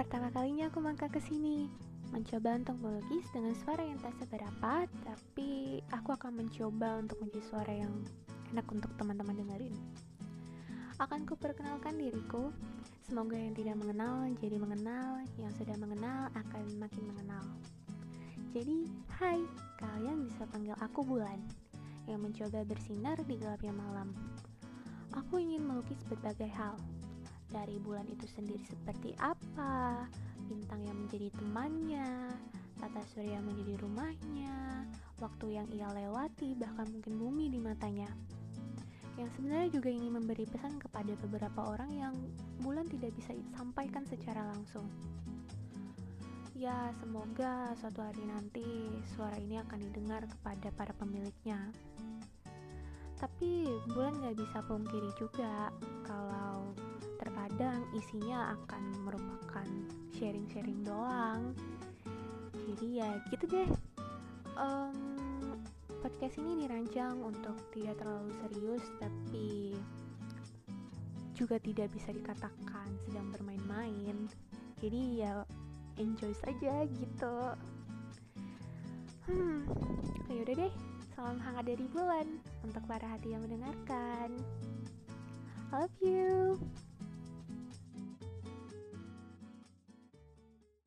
pertama kalinya aku mangkak ke sini. Mencoba untuk melukis dengan suara yang tak seberapa, tapi aku akan mencoba untuk menjadi suara yang enak untuk teman-teman dengerin. Akan kuperkenalkan diriku. Semoga yang tidak mengenal jadi mengenal, yang sudah mengenal akan makin mengenal. Jadi, hai, kalian bisa panggil aku Bulan, yang mencoba bersinar di gelapnya malam. Aku ingin melukis berbagai hal, dari bulan itu sendiri seperti apa, bintang yang menjadi temannya, tata surya menjadi rumahnya, waktu yang ia lewati, bahkan mungkin bumi di matanya. Yang sebenarnya juga ingin memberi pesan kepada beberapa orang yang bulan tidak bisa sampaikan secara langsung. Ya, semoga suatu hari nanti suara ini akan didengar kepada para pemiliknya. Tapi bulan gak bisa pungkiri juga kalau isinya akan merupakan sharing-sharing doang. Jadi ya gitu deh. Um, podcast ini dirancang untuk tidak terlalu serius tapi juga tidak bisa dikatakan sedang bermain-main. Jadi ya enjoy saja gitu. Hmm yaudah deh. Salam hangat dari bulan untuk para hati yang mendengarkan. Love you